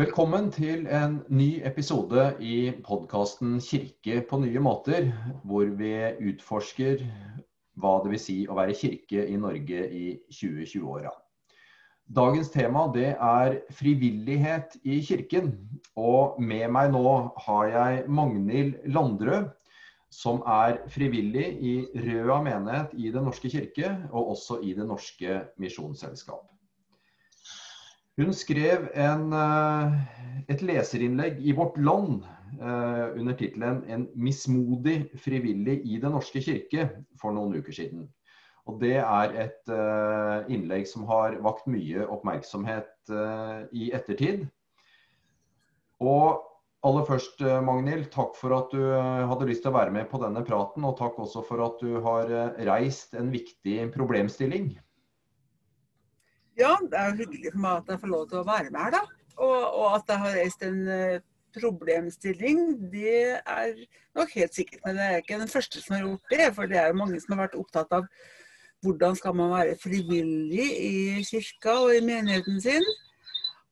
Velkommen til en ny episode i podkasten 'Kirke på nye måter', hvor vi utforsker hva det vil si å være kirke i Norge i 2020-åra. Dagens tema det er frivillighet i kirken. Og med meg nå har jeg Magnhild Landrød, som er frivillig i Røa menighet i Den norske kirke, og også i Det norske misjonsselskap. Hun skrev en, eh, et leserinnlegg i Vårt Land eh, under tittelen 'En mismodig frivillig i Den norske kirke' for noen uker siden. Og Det er et eh, innlegg som har vakt mye oppmerksomhet i ettertid. Og aller først, Magnhild, takk for at du hadde lyst til å være med på denne praten. Og takk også for at du har reist en viktig problemstilling. Ja, det er jo hyggelig for meg at jeg får lov til å være med her, da. Og, og at jeg har reist en uh, problemstilling, det er nok helt sikkert. Men jeg er ikke den første som har gjort det. For det er jo mange som har vært opptatt av hvordan skal man være frivillig i kirka og i menigheten sin.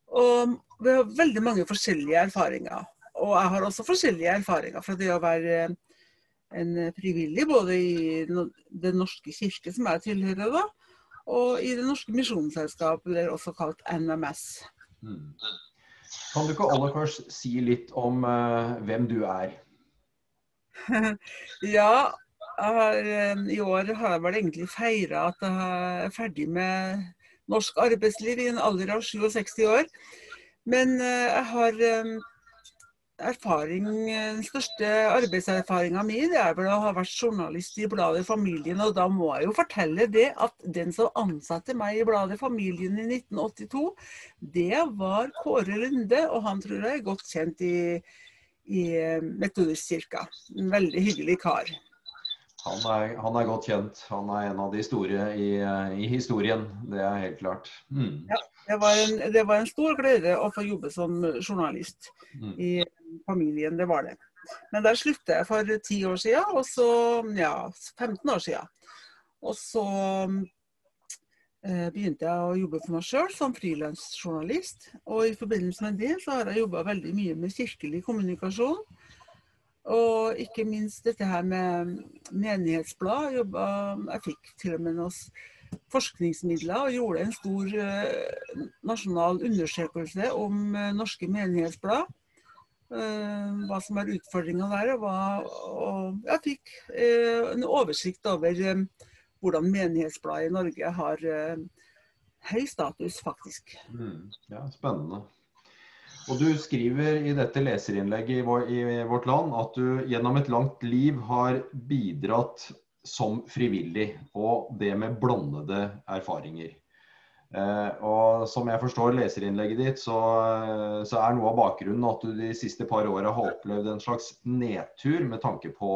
Og vi har veldig mange forskjellige erfaringer. Og jeg har også forskjellige erfaringer fra det å være en frivillig både i Den norske kirke, som jeg tilhører, da, og i Det norske misjonsselskap, eller også kalt NMS. Mm. Kan du ikke aller først si litt om uh, hvem du er? ja, har, um, i år har jeg vel egentlig feira at jeg er ferdig med norsk arbeidsliv i en alder av 67 år. Men uh, jeg har erfaring, Den største arbeidserfaringa mi er vel å ha vært journalist i bladet Familien. Og da må jeg jo fortelle det at den som ansatte meg i bladet Familien i 1982, det var Kåre Lunde. Og han tror jeg er godt kjent i, i Metodistkirka. En veldig hyggelig kar. Han er, han er, godt kjent. Han er en av de store i, i historien. Det er helt klart. Mm. Ja, det var, en, det var, en, stor glede å få jobbe som journalist mm. i familien, det var det. Men der sluttet jeg for ti år siden, og så ja, 15 år siden. Og så eh, begynte jeg å jobbe for meg sjøl som frilansjournalist. Og i forbindelse med det så har jeg jobba veldig mye med kirkelig kommunikasjon. Og ikke minst dette her med menighetsblad. Jobbet, jeg fikk til og med noen forskningsmidler og gjorde en stor eh, nasjonal undersøkelse om eh, norske menighetsblad. Eh, hva som er utfordringa der. Og, og, jeg fikk eh, en oversikt over eh, hvordan menighetsbladet i Norge har høy status, faktisk. Mm, ja, Spennende. Og Du skriver i dette leserinnlegget i, vår, i Vårt Land at du gjennom et langt liv har bidratt som frivillig, og det med blandede erfaringer. Eh, og Som jeg forstår leserinnlegget ditt, så, så, er noe av bakgrunnen at du de siste par åra har opplevd en slags nedtur med tanke på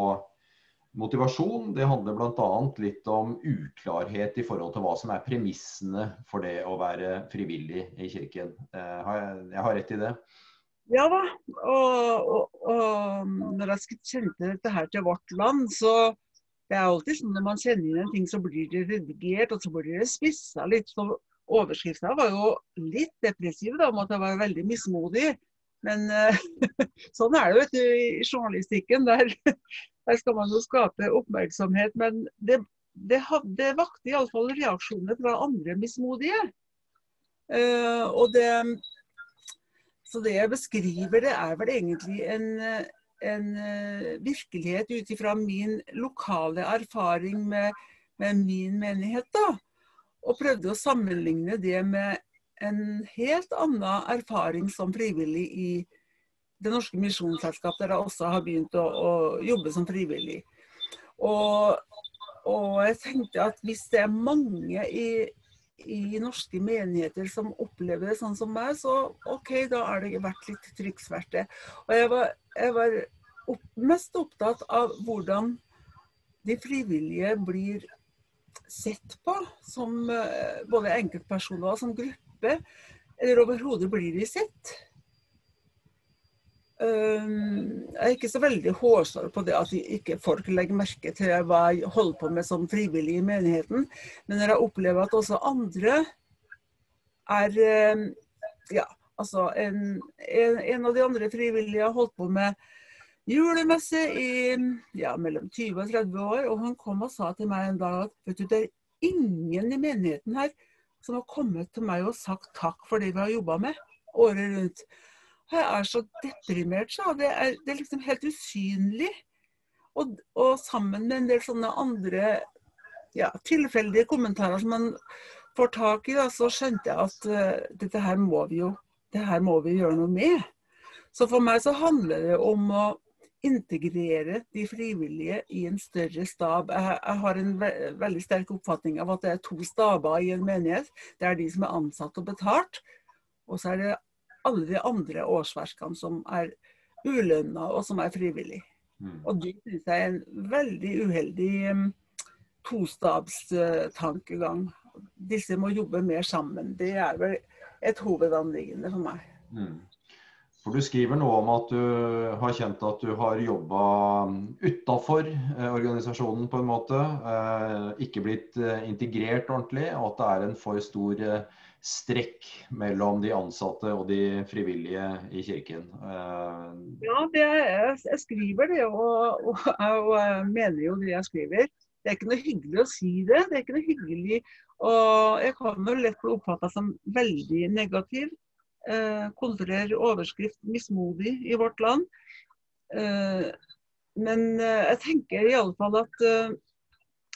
motivasjon. Det handler bl.a. litt om uklarhet i forhold til hva som er premissene for det å være frivillig i kirken. Eh, jeg har rett i det? Ja da. Og, og, og når jeg kjente dette her til vårt land, så det er alltid sånn når man kjenner inn en ting, så blir det redigert, og så blir det spissa litt. Så overskrifta var jo litt depressiv, da, om at jeg var veldig mismodig. Men uh, sånn er det vet du, i journalistikken. Der, der, skal man jo skape oppmerksomhet. Men det, det, det vakte iallfall reaksjoner fra andre mismodige. Uh, og det, så det jeg beskriver, det er vel egentlig en, en uh, virkelighet ut ifra min lokale erfaring med, med min menighet. da og prøvde å sammenligne det med en helt annen erfaring som frivillig i Det norske misjonsselskap, der jeg også har begynt å, å jobbe som frivillig. Og, og, jeg tenkte at hvis det er mange i, i norske menigheter som opplever det sånn som meg, så OK, da er det vært litt trykksverte. Og jeg var, jeg var opp, mest opptatt av hvordan de frivillige blir sett på som eh, både enkeltpersoner og som gruppe, eller overhodet blir de sett. Um, jeg er ikke så veldig hårsår på det at ikke folk legger merke til hva jeg holder på med som frivillig i menigheten, men når jeg opplever at også andre er um, ja, Altså, en, en, en, av de andre frivillige har holdt på med julemesse i ja, mellom 20 og 30 år, og han kom og sa til meg en dag at vet du, det er ingen i menigheten her som har kommet til meg og sagt takk for det vi har jobba med året rundt. Jeg er så deprimert, sa det er, det er liksom helt usynlig. Og, og, sammen med en del sånne andre ja, tilfeldige kommentarer som man får tak i, da, så skjønte jeg at uh, dette her må vi jo det her må vi gjøre noe med. Så for meg så handler det om å integrere de frivillige i en større stab. Jeg, jeg har en ve veldig sterk oppfatning av at det er to staber i en menighet. Det er de som er ansatt og betalt, og så er det alle de andre årsverkene som er ulønna og som er frivillige. Mm. Og det syns jeg er en veldig uheldig um, tostabstankegang. Disse må jobbe mer sammen. Det er vel et hovedanliggende for meg. Mm. For Du skriver noe om at du har kjent at du har jobba utafor eh, organisasjonen på en måte. Eh, ikke blitt eh, integrert ordentlig, og at det er en for stor strekk mellom de ansatte og de frivillige i kirken. Ja, er, jeg skriver det, og, og, og, jeg mener jo det jeg skriver. Det er ikke noe hyggelig å si det. Det er ikke noe hyggelig og jeg kan vel lett bli oppfatta som veldig negativ. Eh, overskrift 'mismodig' i vårt land. Eh, men eh, jeg tenker i alle fall at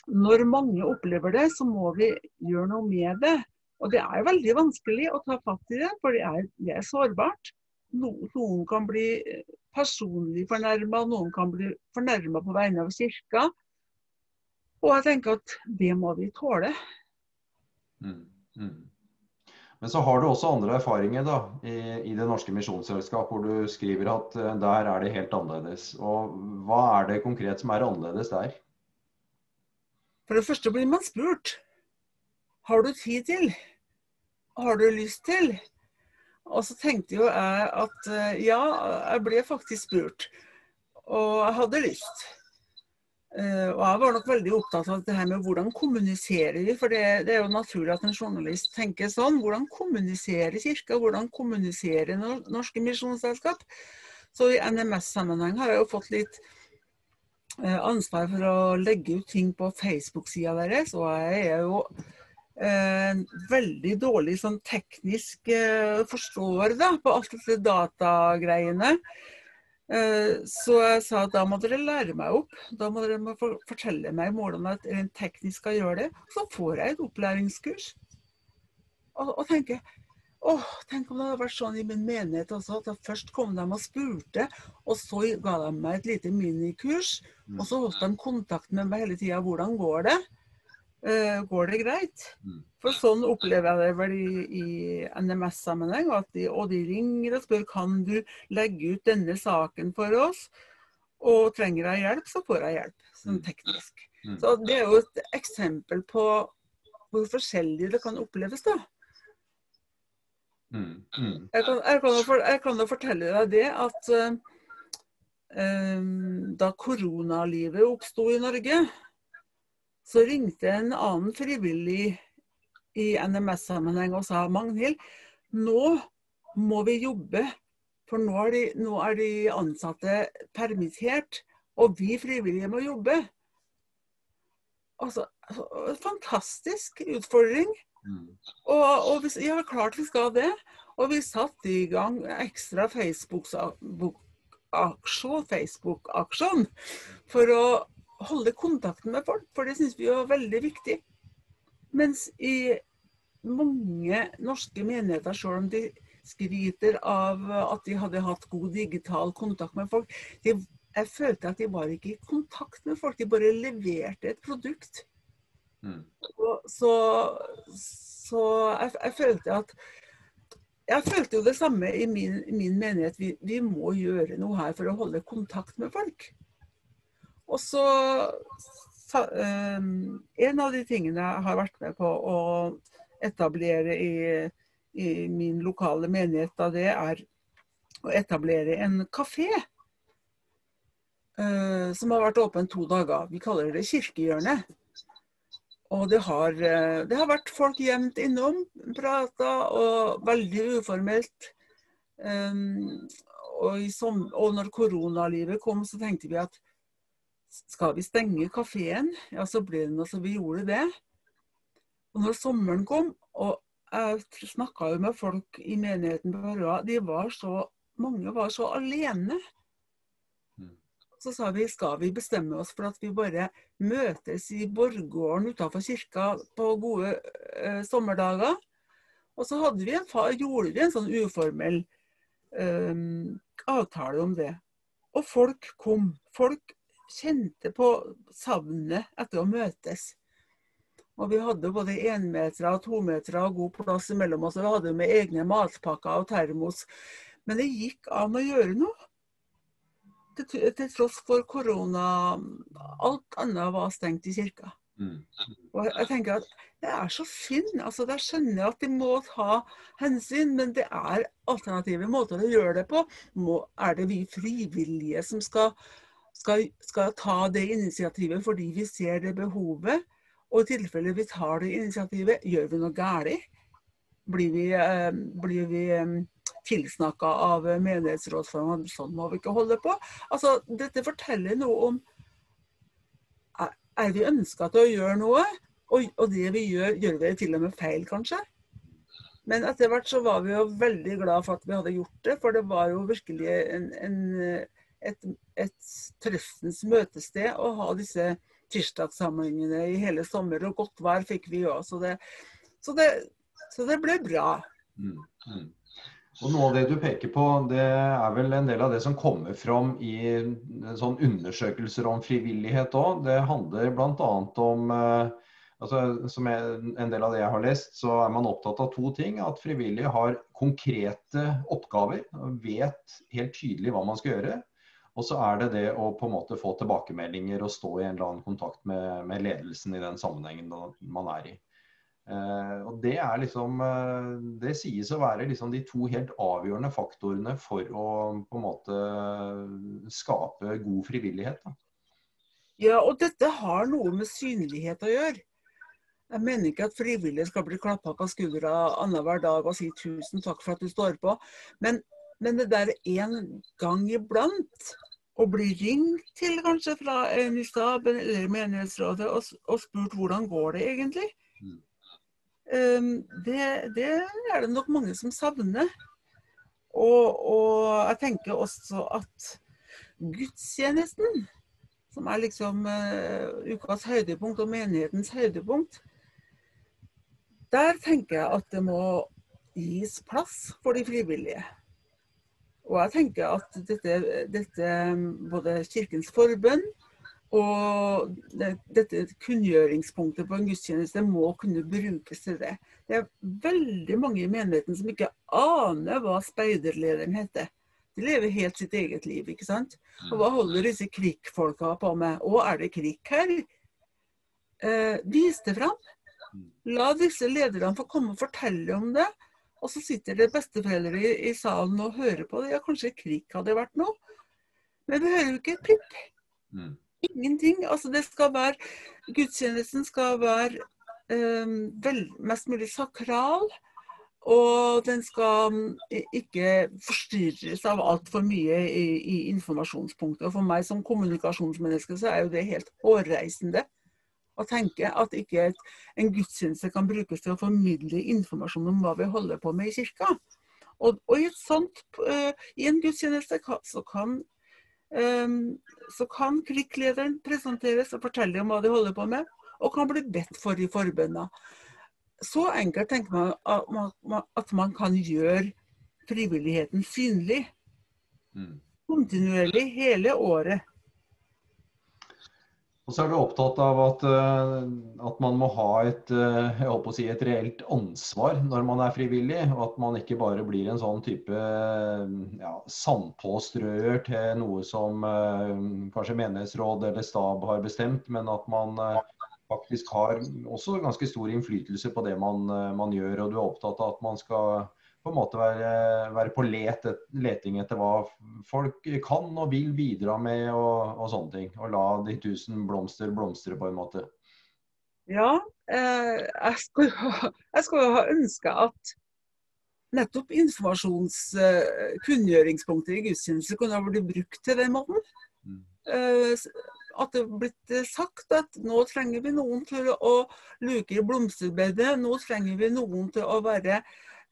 når mange opplever det, så må vi gjøre noe med det. Og det er veldig vanskelig å ta fatt i det, for det er, det er sårbart. Noen kan bli personlig fornærma, noen kan bli fornærma på vegne av kirka. Og jeg tenker at det må vi tåle. Mm, mm. Men så har du også andre erfaringer da, i, i Det Norske Misjonsselskap, hvor du skriver at uh, der er det helt annerledes. Og Hva er det konkret som er annerledes der? For det første blir man spurt. Har du tid til? Har du lyst til? Og så tenkte jo jeg at uh, ja, jeg ble faktisk spurt. Og jeg hadde lyst. Uh, og Jeg var nok veldig opptatt av det her med hvordan kommuniserer vi. For det, det, er jo naturlig at en journalist tenker sånn. Hvordan kommuniserer Kirka? Hvordan kommuniserer Norske Misjonsselskap? Så i NMS-sammenheng har jeg jo fått litt uh, ansvar for å legge ut ting på Facebook-sida deres. Og jeg er jo uh, veldig dårlig sånn teknisk forstår da, på alt disse datagreiene. Eh, så jeg sa at da må dere lære meg opp. Da må dere fortelle meg hvordan jeg rent teknisk skal gjøre det. Så får jeg et opplæringskurs. Og, og tenker åh, tenk om det hadde vært sånn i min menighet også, at først kom de og spurte, og så ga de meg et lite minikurs. Og så holdt de kontakt med meg hele tida. Hvordan går det? Uh, går det greit? Mm. For sånn opplever jeg det vel i, i NMS-sammenheng. De, og de ringer og spør kan du legge ut denne saken for oss. Og trenger jeg hjelp, så får jeg hjelp. Sånn mm. teknisk. Mm. Så det er jo et eksempel på hvor forskjellig det kan oppleves, da. Mm. Jeg, kan, jeg, kan for, jeg, kan, jo fortelle deg det at uh, da koronalivet oppsto i Norge, så ringte en annen frivillig i NMS-sammenheng og sa Magnhild, nå må vi jobbe. For nå er, de, nå er de ansatte permittert, og vi frivillige må jobbe. Altså, fantastisk utfordring. Mm. Og, og vi, ja, klart vi skal det. Og vi satte i gang ekstra Facebook-aksjon Facebook for å holde kontakten med folk, for det syns vi er veldig viktig. Mens i mange norske menigheter, selv om de skryter av at de hadde hatt god digital kontakt med folk, de, jeg følte at de var ikke i kontakt med folk, de bare leverte et produkt. Mm. Så, så jeg, jeg, følte at jeg følte jo det samme i min, min menighet. Vi, vi, må gjøre noe her for å holde kontakt med folk. Og så um, En av de tingene jeg har vært med på å etablere i, i min lokale menighet, da, det er å etablere en kafé. Uh, som har vært åpen to dager. Vi kaller det Kirkehjørnet. Og det har, uh, det har vært folk jevnt innom, prata og veldig uformelt. Um, og, som, og, når koronalivet kom, så tenkte vi at skal vi stenge kafeen? Ja, så ble det noe så vi gjorde det. Og når sommeren kom, og jeg snakka jo med folk i menigheten på Røa, de var så mange var så alene. Mm. Så sa vi skal vi bestemme oss for at vi bare møtes i borggården utafor kirka på gode eh, sommerdager. Og så hadde vi en, gjorde vi en sånn uformell eh, avtale om det. Og folk kom. Folk kjente på savnet etter å møtes. Og vi hadde både énmetere og tometere og god plass mellom oss. Og vi hadde med egne matpakker og termos. Men det gikk an å gjøre noe. Til, til tross for korona. Alt annet var stengt i kirka. Mm. Og jeg tenker at det er så synd. altså Jeg skjønner at de må ta hensyn, men det er alternative måter å gjøre det på. Må, er det vi frivillige som skal, skal, skal, ta det initiativet fordi vi ser det behovet? Og i tilfelle vi tar det initiativet, gjør vi noe galt? Blir vi, eh, vi eh, tilsnakka av menighetsrådsformen, Sånn må vi ikke holde på. Altså, dette forteller noe om Er vi ønska til å gjøre noe, og, og, det vi gjør, gjør vi til og med feil, kanskje? Men etter hvert så var vi jo veldig glad for at vi hadde gjort det, for det var jo virkelig en, en, et, et trøstens møtested å ha disse tirsdagssamlingene i hele sommer. Og godt vær fikk vi òg, så, så, så, det ble bra. Mm, mm. Og Noe av det du peker på, det er vel en del av det som kommer fram i sånn undersøkelser om frivillighet òg. Det handler bl.a. om eh, altså, Som en del av det jeg har lest, så er man opptatt av to ting. At frivillige har konkrete oppgaver. Vet helt tydelig hva man skal gjøre. Og så er det det å på en måte få tilbakemeldinger og stå i en eller annen kontakt med, med ledelsen i den sammenhengen man er i. Uh, og Det er liksom, uh, det sies å være liksom de to helt avgjørende faktorene for å på en måte skape god frivillighet. Da. Ja, og dette har noe med synlighet å gjøre. Jeg mener ikke at frivillige skal bli klappa på skuldra annenhver dag og si 'tusen takk for at du står på'. Men, men det der en gang iblant å bli ringt til kanskje fra en i staben eller menighetsrådet og, og spurt hvordan går det egentlig, mm. Um, det, det, er det nok mange som savner. Og, og, jeg tenker også at gudstjenesten, som er liksom uh, ukas høydepunkt og menighetens høydepunkt, der tenker jeg at det må gis plass for de frivillige. Og jeg tenker at dette, dette både Kirkens forbønn og dette kunngjøringspunktet på en gudstjeneste må kunne brukes til det. Det er veldig mange i menigheten som ikke aner hva speiderlederen heter. De lever helt sitt eget liv, ikke sant. Og hva holder disse krikkfolka på med? Å, er det krig her? Eh, vis det fram. La disse lederne få komme og fortelle om det. Og så sitter det besteforeldre i, i, salen og hører på det. Ja, kanskje krig hadde vært noe. Men vi hører jo ikke et pip. Mm ingenting. Altså det skal være Gudstjenesten skal være um, vel, mest mulig sakral. Og den skal um, ikke forstyrres av altfor mye i, i informasjonspunktet. Og for meg som kommunikasjonsmenneske så er jo det helt hårreisende å tenke at ikke et, en gudstjeneste kan brukes til å formidle informasjon om hva vi holder på med i kirka. Og, og i, sånt, uh, i en gudstjeneste så kan um, så kan klikklederen presenteres og fortelle om hva de holder på med, og kan bli bedt for i forbønna. Så enkelt tenker man at man kan gjøre frivilligheten synlig. Mm. Kontinuerlig hele året. Og så er vi opptatt av at, eh, at, man må ha et, eh, jeg håper å si, et reelt ansvar når man er frivillig. Og at man ikke bare blir en sånn type ja, sandpåstrøer til noe som eh, kanskje menighetsråd eller stab har bestemt, men at man faktisk har også ganske stor innflytelse på det man, man gjør. Og du er opptatt av at man skal på en måte være, være på let, leting etter hva folk kan og vil bidra med og, og, sånne ting. Og la de tusen blomster blomstre på en måte. Ja, eh, jeg skulle jo ha ønska at nettopp informasjonskunngjøringspunkter i gudstjeneste kunne ha blitt brukt til den måten. Mm. At det er blitt sagt at nå trenger vi noen til å luke i blomsterbedet. Nå trenger vi noen til å være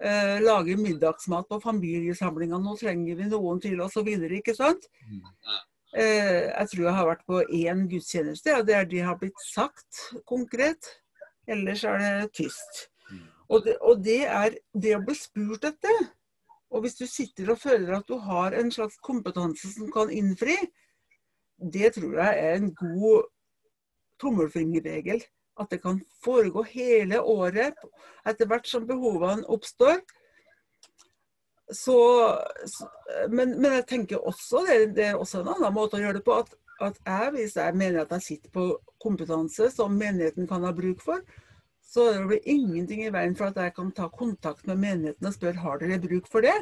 eh, lage middagsmat på familiesamlinga. Nå trenger vi noen til osv. Ikke sant? Mm. Eh, jeg tror jeg har vært på én gudstjeneste, og der de har blitt sagt konkret. Ellers er det tyst. Og det, og det er det å bli spurt etter. Og hvis du sitter og føler at du har en slags kompetanse som kan innfri, det tror jeg er en god tommelfingerregel. At det kan foregå hele året etter hvert som behovene oppstår. Så, men, men, jeg tenker også, det, det, er også en annen måte å gjøre det på, at, at jeg, hvis jeg mener at jeg sitter på kompetanse som menigheten kan ha bruk for, så er det ingenting i veien for at jeg kan ta kontakt med menigheten og spørre har dere bruk for det.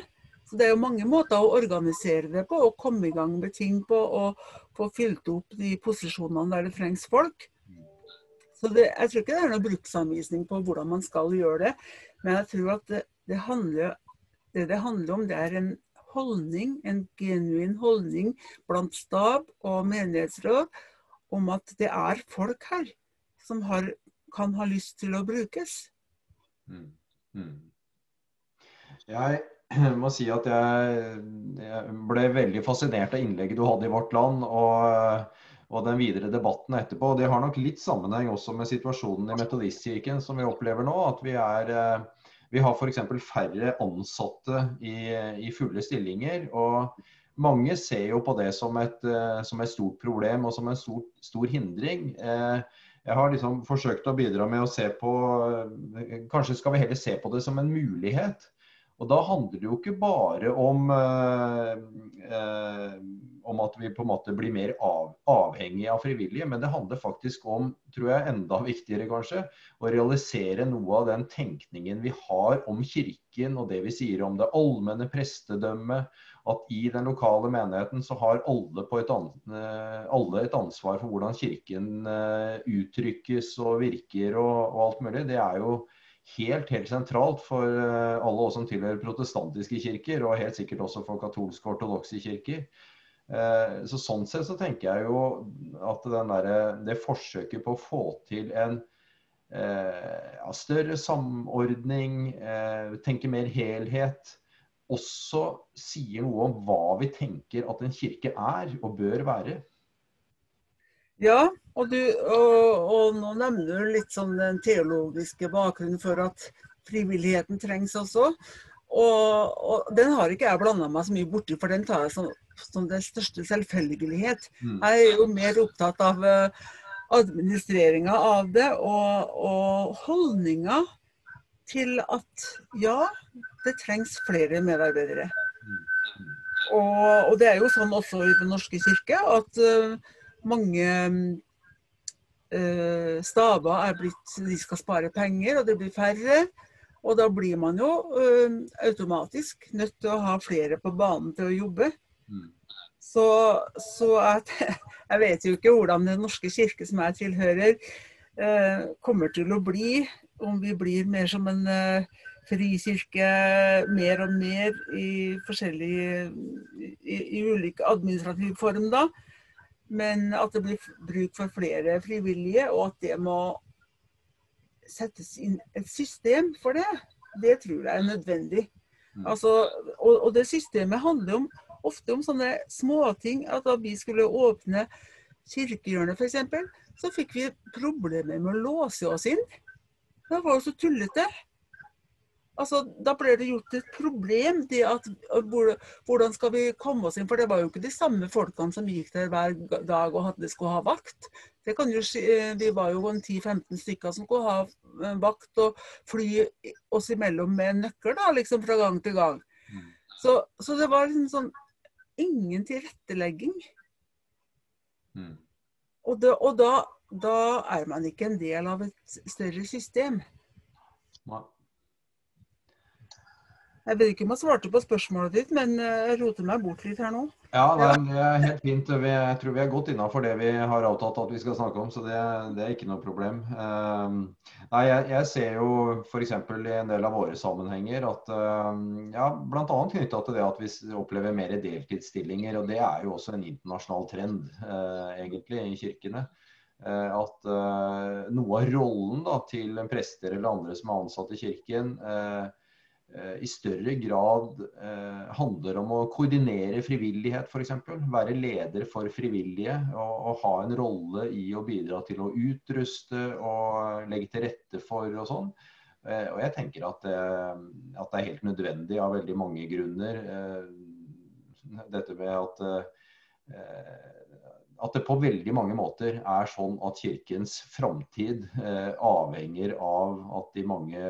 Så Det er jo mange måter å organisere det på og komme i gang med ting på og få fylt opp de posisjonene der det trengs folk. Så det, Jeg tror ikke det er noen bruksanvisning på hvordan man skal gjøre det, men jeg tror at det, det, handler, det det handler om, det er en holdning, en genuin holdning blant stab og menighetsråd om at det er folk her som har kan ha lyst til å brukes. Mm. Mm. Jeg må si at jeg, jeg, ble veldig fascinert av innlegget du hadde i Vårt Land. og, og den videre debatten etterpå. Det har nok litt sammenheng også med situasjonen i Metodistkirken som vi opplever nå. At vi, er, vi har f.eks. færre ansatte i, i, fulle stillinger. og mange ser jo på det som et, som et stort problem og som en stor, stor hindring. Eh, jeg har liksom forsøkt å bidra med å se på Kanskje skal vi heller se på det som en mulighet. Og da handler det jo ikke bare om, eh, eh, om at vi på en måte blir mer av, avhengige av frivillige, men det handler faktisk om, tror jeg enda viktigere kanskje, å realisere noe av den tenkningen vi har om kirken og det vi sier om det allmenne prestedømmet at i den lokale menigheten så har alle, et, eh, alle et ansvar for hvordan kirken eh, uttrykkes og virker og, og, alt mulig. Det er jo helt, helt sentralt for eh, alle oss som tilhører protestantiske kirker, og helt sikkert også for katolske og ortodokse kirker. Så Sånn sett så tenker jeg jo at der, det forsøket på å få til en ja, større samordning, tenke mer helhet, også sier noe om hva vi tenker at en kirke er og bør være. Ja, og, du, og, og nå nevner du litt sånn den teologiske bakgrunnen for at frivilligheten trengs også. Og, og, den har ikke jeg blanda meg så mye borti, for den tar jeg som, som den største selvfølgelighet. Mm. Jeg er jo mer opptatt av uh, administreringa av det og, og holdninga til at ja, det trengs flere medarbeidere. Og, og, det er jo sånn også i Den norske kirke at uh, mange staber er blitt De skal spare penger, og det blir færre. Og da blir man jo uh, automatisk nødt til å ha flere på banen til å jobbe. Så, så at, jeg vet jo ikke hvordan Den norske kirke som jeg tilhører, kommer til å bli. Om vi blir mer som en frikirke mer og mer i forskjellige i, i ulike administrative form, da. Men at det blir bruk for flere frivillige, og at det må settes inn et system for det, det tror jeg er nødvendig. Mm. Altså, og, og, det systemet handler om, ofte om sånne småting. At da vi skulle åpne kirkehjørnet f.eks., så fikk vi problemer med å låse oss inn. Det var jo så tullete. Altså, Da ble det gjort et problem. det at Hvordan skal vi komme oss inn? For det var jo ikke de samme folkene som gikk der hver dag og hadde, skulle ha vakt. Det kan jo, eh, Vi var jo 10-15 stykker som skulle ha eh, vakt og fly oss imellom med en nøkkel da, liksom fra gang til gang. Mm. Så, så det var liksom sånn ingen tilrettelegging. Mm. Og, det, og da, da, er man ikke en del av et større system. Nei. Jeg vet ikke om jeg svarte på spørsmålet ditt, men eh, jeg roter meg bort litt her nå. Ja, det er helt fint. Jeg tror vi er godt innafor det vi har avtalt at vi skal snakke om, så det, det er ikke noe problem. Ehm, nei, jeg, jeg ser jo f.eks. i en del av våre sammenhenger at ehm, ja, bl.a. knytta til det at vi opplever mer deltidsstillinger. og Det er jo også en internasjonal trend, eh, egentlig, i kirkene. at at noe av rollen da, til prester eller andre som er ansatt i kirken, Eh, i større grad eh, handler om å koordinere frivillighet f.eks. Være leder for frivillige og, og, ha en rolle i å bidra til å utruste og legge til rette for og sånn. Eh, og jeg tenker at, at, det er helt nødvendig av veldig mange grunner. Dette med at at det på veldig mange måter er sånn at Kirkens framtid eh, avhenger av at de mange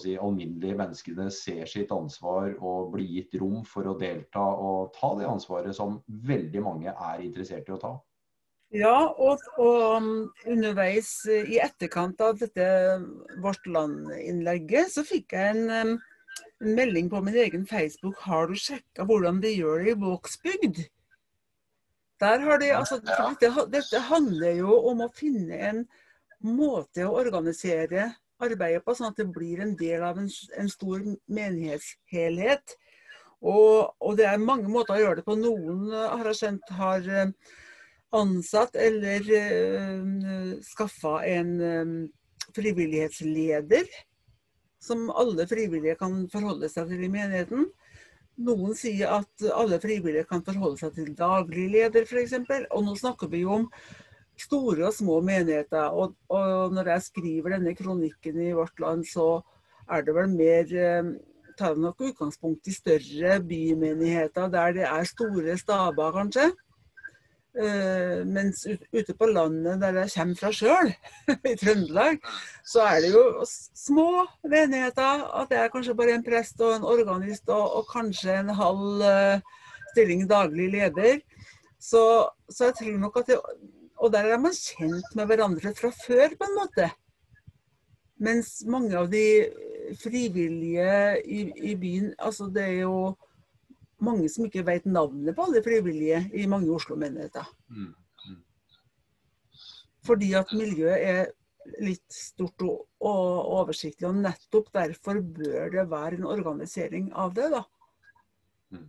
si, alminnelige menneskene ser sitt ansvar og blir gitt rom for å delta og ta det ansvaret som veldig mange er interessert i å ta. Ja, og, og um, underveis i etterkant av dette Vårt Land-innlegget, så fikk jeg en, um, en, melding på min egen Facebook. Har du sjekka hvordan de gjør det i Vågsbygd? Der har de, altså, dette, dette, handler jo om å finne en måte å organisere arbeidet på, sånn at det blir en del av en, en stor menighetshelhet. Og, og, det er mange måter å gjøre det på. Noen har jeg skjønt har eh, ansatt eller uh, skaffa en um, frivillighetsleder som alle frivillige kan forholde seg til i menigheten. Noen sier at alle frivillige kan forholde seg til daglig leder f.eks. Og nå snakker vi jo om store og små menigheter. Og, og, når jeg skriver denne kronikken i Vårt Land, så er det vel mer eh, tar det nok utgangspunkt i større bymenigheter der det er store staber, kanskje. Uh, mens ute på landet der jeg kommer fra sjøl, i Trøndelag, så er det jo små menigheter. At det er kanskje bare en prest og en organist og, og kanskje en halv uh, stilling daglig leder. Så, så, jeg tror nok at det, Og der er man kjent med hverandre fra før, på en måte. Mens mange av de frivillige i, i byen Altså det er jo mange som ikke vet navnet på alle frivillige i mange Oslo-menigheter. Mm. Mm. Fordi at miljøet er litt stort og, oversiktlig, og nettopp derfor bør det være en organisering av det. da. Mm.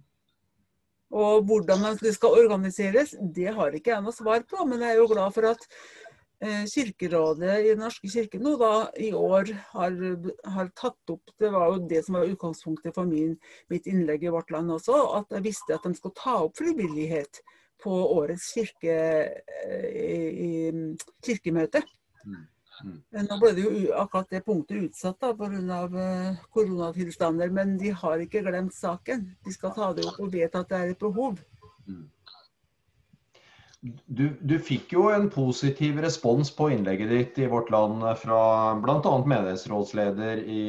Og hvordan det skal organiseres, det har ikke jeg noe svar på, men jeg er jo glad for at Kirkerådet i Den norske kirke nå da, i år har, har, tatt opp Det var jo det som var utgangspunktet for min, mitt innlegg i Vårt Land også. At jeg visste at de skulle ta opp frivillighet på årets kirke, eh, i, i, kirkemøte. Mm. Mm. Nå ble det jo akkurat det punktet utsatt pga. Eh, koronatilstander, men de har ikke glemt saken. De skal ta det opp og vet at det er et behov. Mm. Du, du, fikk jo en positiv respons på innlegget ditt i Vårt Land fra bl.a. menighetsrådsleder i,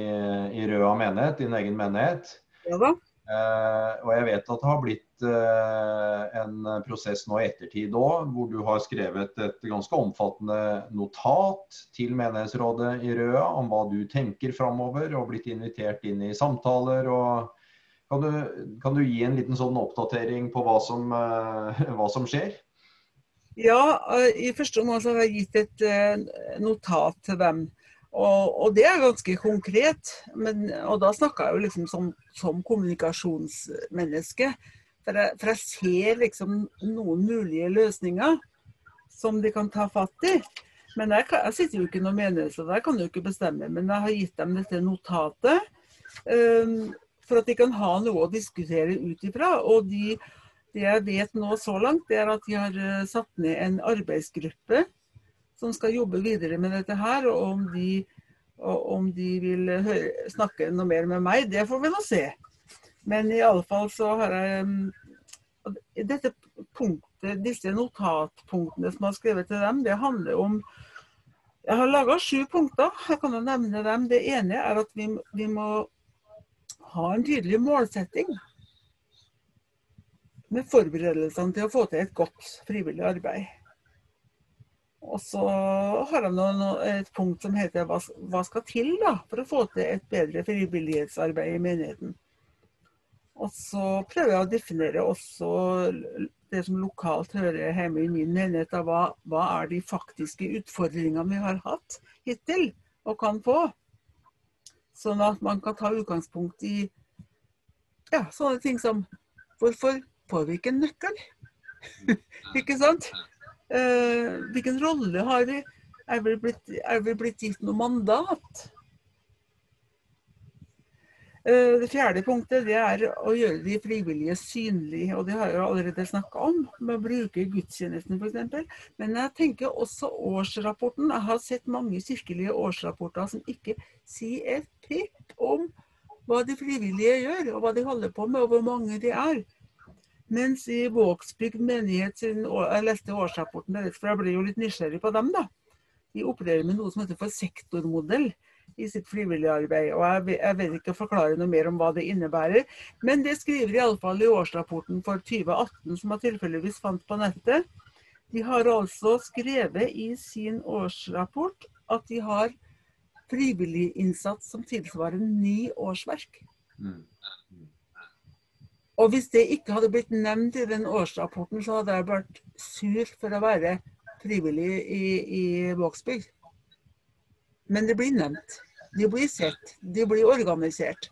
i Røa menighet, din egen menighet. Ja da. Eh, og jeg vet at det har blitt eh, en prosess nå i ettertid òg, hvor du har skrevet et ganske omfattende notat til menighetsrådet i Røa om hva du tenker framover, og blitt invitert inn i samtaler. og kan du, kan du gi en liten sånn oppdatering på hva som, eh, hva som skjer? Ja, i første omgang har jeg gitt et eh, notat til dem. Og, og det er ganske konkret. Men, og da snakker jeg jo liksom som, som kommunikasjonsmenneske. For jeg, for jeg, ser liksom noen mulige løsninger som de kan ta fatt i. Men jeg, jeg sitter jo ikke i noen menighet, jeg kan jo ikke bestemme. Men jeg har gitt dem dette notatet um, for at de kan ha noe å diskutere ut ifra. Og de det jeg vet nå så langt, det er at de har eh, satt ned en arbeidsgruppe som skal jobbe videre med dette her. Og om de, og om de vil høre, snakke noe mer med meg, det får vi nå se. Men i alle fall så har jeg mm, dette punktet, Disse notatpunktene som jeg har skrevet til dem, det handler om Jeg har laga sju punkter. Jeg kan jo nevne dem. Det ene er at vi, vi må ha en tydelig målsetting med forberedelsene til å få til et godt frivillig arbeid. Og så har noen, et punkt som heter hva, hva, skal til da, for å få til et bedre frivillighetsarbeid i menigheten. Og så prøver jeg å definere også det som lokalt hører hjemme i min menighet. Hva, hva er de faktiske utfordringene vi har hatt hittil og kan få? Sånn at man kan ta utgangspunkt i ja, sånne ting som Hvorfor vi en nøkkel? ikke sant? Eh, hvilken rolle har vi? Er vi blitt, er vi blitt gitt noe mandat? Eh, det fjerde punktet det er å gjøre de frivillige synlige, og det har jeg jo allerede snakka om, med å bruke gudstjenesten f.eks. Men jeg tenker også årsrapporten. Jeg har sett mange kirkelige årsrapporter som ikke sier et pip om hva de frivillige gjør, og hva de holder på med, og hvor mange de er. Mens i Vågsbygd menighet, jeg leste årsrapporten deres, for jeg ble jo litt nysgjerrig på dem, da. De opererer med noe som heter for sektormodell i sitt frivillige arbeid. og jeg vet ikke å forklare noe mer om hva det innebærer. Men det skriver iallfall i årsrapporten for 2018, som jeg tilfeldigvis fant på nettet. De har altså skrevet i sin årsrapport at de har frivillig innsats som tilsvarer ni årsverk. Mm. Og hvis det ikke hadde blitt nevnt i den årsrapporten, så hadde jeg vært sur for å være frivillig i, i Vågsbygd. Men det blir nevnt. De blir sett. De blir organisert.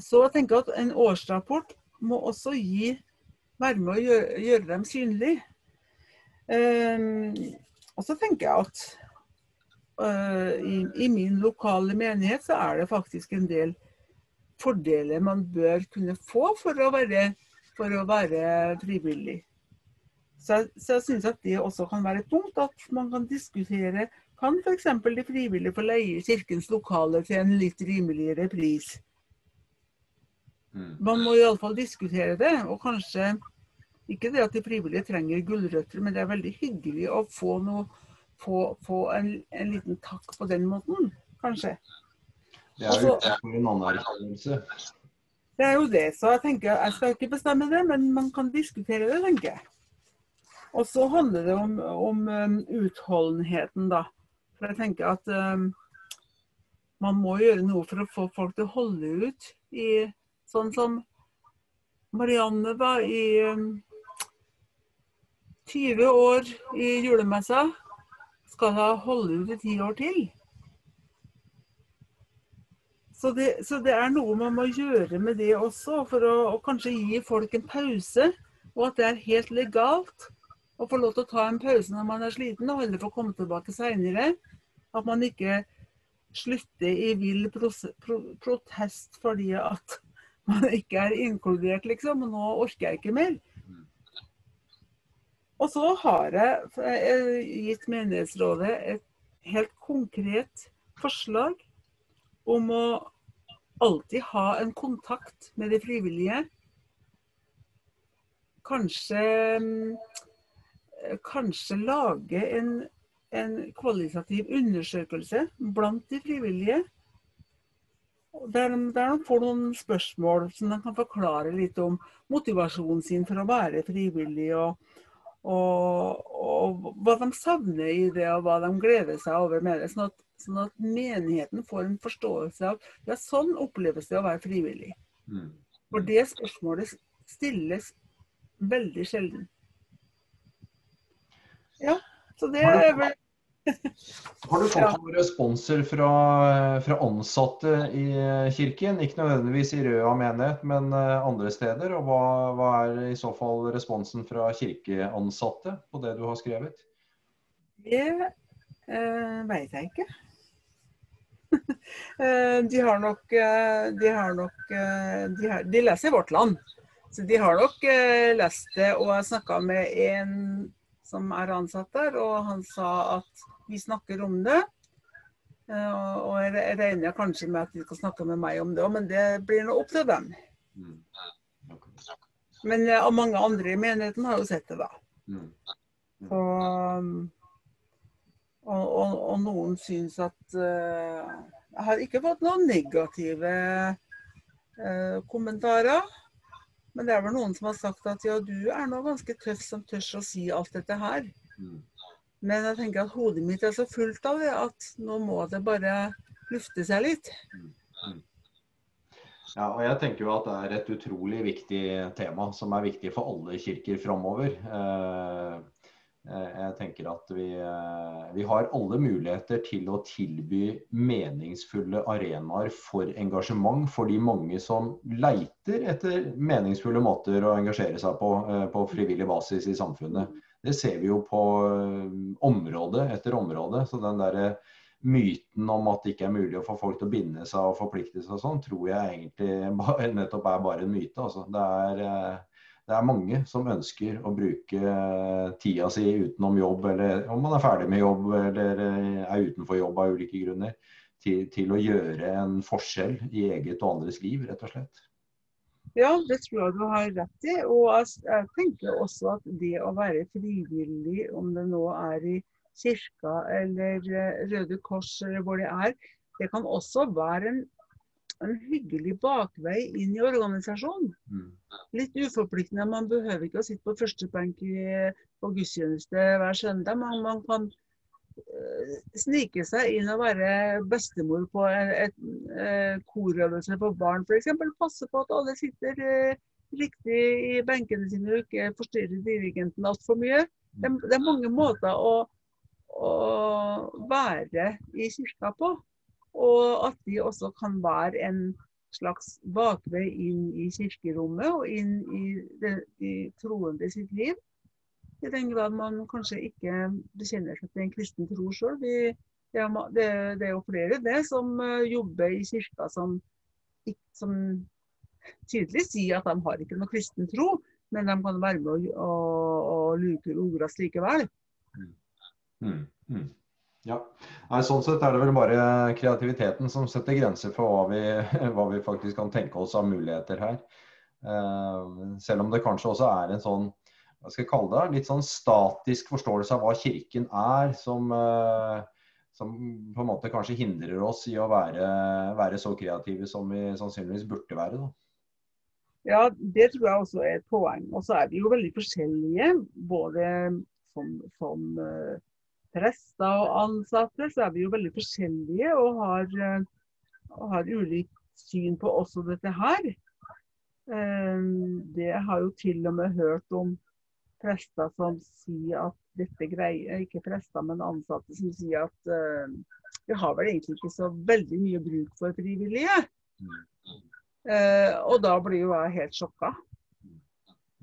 Så jeg tenker at en årsrapport må også gi, være med å gjøre, gjøre dem synlige. Um, og så tenker jeg at uh, i, i, min lokale menighet så er det faktisk en del fordeler man bør kunne få for å være, for å være frivillig. Så, så jeg syns at det også kan være et punkt at man kan diskutere kan f.eks. de frivillige få leie kirkens lokaler til en litt rimeligere pris. Mm. Man må iallfall diskutere det. Og kanskje ikke det at de frivillige trenger gulrøtter, men det er veldig hyggelig å få, noe, få, få en, en, liten takk på den måten, kanskje. Det er jo utenfor en anerkjennelse. Det er jo det. Så jeg tenker, jeg skal ikke bestemme det, men man kan diskutere det, tenker jeg. Og så handler det om, om um, utholdenheten, da. For jeg tenker at um, man må gjøre noe for å få folk til å holde ut i sånn som Marianne var i um, 20 år i julemessa. Skal da holde ut i ti år til. Så det, så det, er noe man må gjøre med det også, for å, å kanskje gi folk en pause. Og at det er helt legalt å få lov til å ta en pause når man er sliten, og heller få komme tilbake seinere. At man ikke slutter i vill pro protest fordi at man ikke er inkludert, liksom. Og nå orker jeg ikke mer. Og så har jeg gitt menighetsrådet et helt konkret forslag om å alltid ha en kontakt med de frivillige. Kanskje kanskje lage en, en kvalitativ undersøkelse blant de frivillige. Der de, der de, får noen spørsmål som de kan forklare litt om motivasjonen sin for å være frivillig. Og, og, og, hva de savner i det, og hva de gleder seg over med det. Sånn at, sånn at menigheten får en forståelse av ja, sånn oppleves det å være frivillig. Mm. For det spørsmålet stilles veldig sjelden. Ja, så det er vel Har du fått noen responser fra, fra, ansatte i kirken? Ikke nødvendigvis i Røa menighet, men eh, andre steder. Og hva, hva, er i så fall responsen fra kirkeansatte på det du har skrevet? Det eh, veit jeg ikke. Eh, de har nok eh, De, har nok, de, har, de leser Vårt Land. Så de har nok lest det. Og jeg snakka med en som er ansatt der, og han sa at vi snakker om det. Og jeg regner kanskje med at de skal snakke med meg om det òg, men det blir nå opp til dem. Mm. Men uh, mange andre i menigheten har jo sett det, da. Mm. Så, um, og, og, og, noen syns at uh, Jeg har ikke fått noen negative uh, kommentarer. Men det er vel noen som har sagt at ja, du er nå ganske tøff som tør å si alt dette her. Mm. Men jeg tenker at hodet mitt er så fullt av det at nå må det bare lufte seg litt. Mm. Ja, og jeg tenker jo at det er et utrolig viktig tema som er viktig for alle kirker framover. Eh, jeg tenker at vi, eh, vi, har alle muligheter til å tilby meningsfulle arenaer for engasjement for de mange som leiter etter meningsfulle måter å engasjere seg på på frivillig basis i samfunnet. Det ser vi jo på område etter område. så den der myten om at det ikke er mulig å få folk til å binde seg og forplikte seg og sånn, tror jeg egentlig nettopp er bare en myte. Altså. Det, er, eh, det, er, mange som ønsker å bruke eh, tida si utenom jobb, eller om man er ferdig med jobb eller eh, er utenfor jobb av ulike grunner, til, til å gjøre en forskjell i eget og andres liv, rett og slett. Ja, det tror jeg du har rett i. Og jeg tenker også at det å være frivillig, om det nå er i kirka eller eh, Røde Kors eller hvor det er. Det kan også være en, en hyggelig bakvei inn i organisasjonen. Mm. Litt uforpliktende. Man behøver ikke å sitte på første benk på gudstjeneste hver søndag. Man, man kan uh, snike seg inn og være bestemor på en et, uh, korøvelse for barn f.eks. Passe på at alle sitter uh, riktig i benkene sine og ikke forstyrrer dirigenten altfor mye. Det, det, er mange måter å å være i kirka på. Og at de også kan være en slags bakvei inn i kirkerommet og inn i det, de troende sitt liv. I den grad man kanskje ikke bekjenner seg til en kristen tro sjøl. Det, er jo flere det som uh, jobber i kirka som, som tydelig sier at de har ikke noe kristen tro, men de kan være med å, å, å luke ogras likevel. Mm. Mm, mm. Ja. Nei, sånn sett er det vel bare kreativiteten som setter grenser for hva vi, hva vi faktisk kan tenke oss av muligheter her. Uh, selv om det kanskje også er en sånn hva skal jeg kalle det, litt sånn statisk forståelse av hva Kirken er, som, uh, som på en måte kanskje hindrer oss i å være, være så kreative som vi sannsynligvis burde være. Da. Ja, det tror jeg også er et poeng. Og så er vi jo veldig forskjellige, både som, som uh, prester og ansatte, så er vi jo veldig forskjellige og har, eh, og har ulikt syn på også dette her. Eh, det har jo til og med hørt om prester som sier at dette greier Ikke prester, men ansatte som sier at uh, vi har vel egentlig ikke så veldig mye bruk for frivillige. Og da blir jo jeg helt sjokka.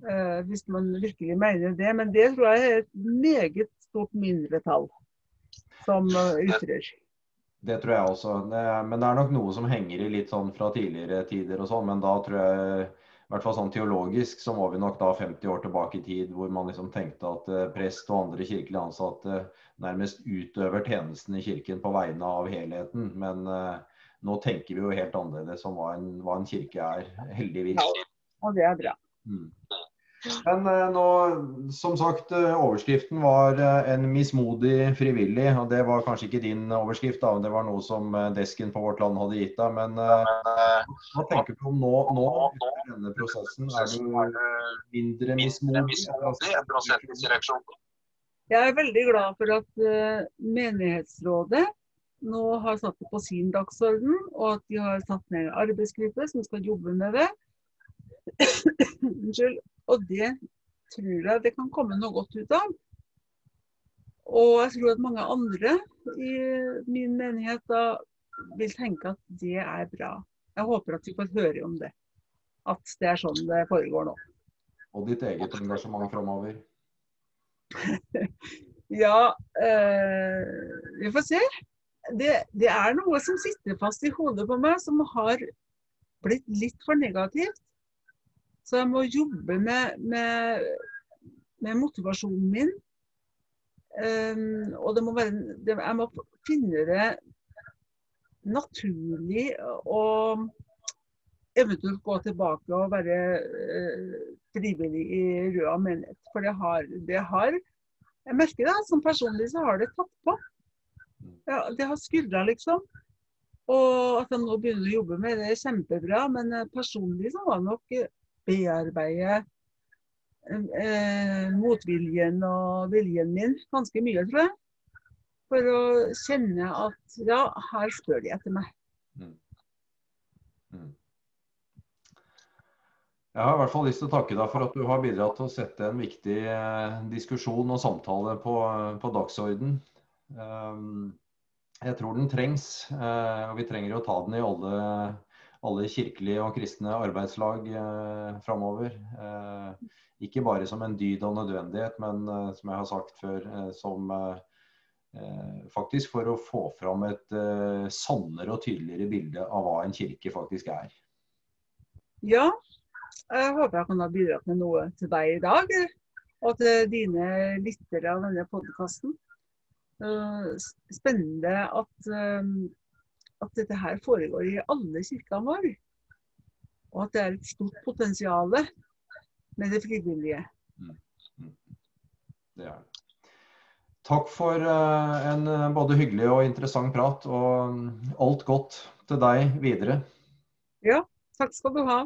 Uh, hvis man virkelig mener det. Men det tror jeg er et meget stort mindretall som eh, ytrer. Det tror jeg også. Men det er nok noe som henger i litt sånn fra tidligere tider og sånn. Men da tror jeg, i hvert fall sånn teologisk, så må vi nok da 50 år tilbake i tid hvor man liksom tenkte at eh, prest og andre kirkelige ansatte nærmest utøver tjenesten i kirken på vegne av helheten. Men uh, nå tenker vi jo helt annerledes om hva en, hva en kirke er, heldigvis. Ja, og det er bra. Mm. Men eh, nå, som sagt, eh, overskriften var eh, en mismodig frivillig. og Det var kanskje ikke din overskrift, da, det var noe som desken på Vårt Land hadde gitt deg. Men hva tenker du om nå, nå etter denne prosessen? Er du mindre mismodig? Jeg er veldig glad for at menighetsrådet nå har satt det på sin dagsorden, og at de har satt ned en arbeidsgruppe som skal jobbe med det. Unnskyld. Og det tror jeg det kan komme noe godt ut av. Og jeg tror at mange andre i min menighet da vil tenke at det er bra. Jeg håper at vi får høre om det. At det er sånn det foregår nå. Og ditt eget engasjement framover? ja, øh, vi får se. Det, det, er noe som sitter fast i hodet på meg, som har blitt litt for negativt. Så jeg må jobbe med, med, med motivasjonen min. Um, og det må være, det, jeg må finne det naturlig å eventuelt gå tilbake og være uh, frivillig i Røa menighet. For det har, det har Jeg merker det, som personlig så har det tatt på. Ja, det har skurra, liksom. Og at jeg nå begynner å jobbe med det, er kjempebra. Men eh, personlig så var det nok bearbeide eh, motviljen og viljen min ganske mye, tror jeg. For å kjenne at ja, her spør de etter meg. Mm. Mm. Jeg har i hvert fall lyst til å takke deg for at du har bidratt til å sette en viktig eh, diskusjon og samtale på, på dagsorden. Um, jeg tror den trengs, eh, og vi trenger å ta den i alle, alle kirkelige og kristne arbeidslag eh, framover. Eh, ikke bare som en dyd og nødvendighet, men eh, som jeg har sagt før, eh, som faktisk for å få fram et sannere og tydeligere bilde av hva en kirke faktisk er. Ja, jeg håper jeg kan ha bidratt med noe til deg i dag. Og til dine lyttere av denne podkasten. Eh, spennende at, eh, at, dette her foregår i alle kirkene våre. Og at det er et stort potensial med det frivillige. Mm. Mm. Det er det. Takk for eh, en både hyggelig og interessant prat, og mm, alt godt til deg videre. Ja, takk skal du ha.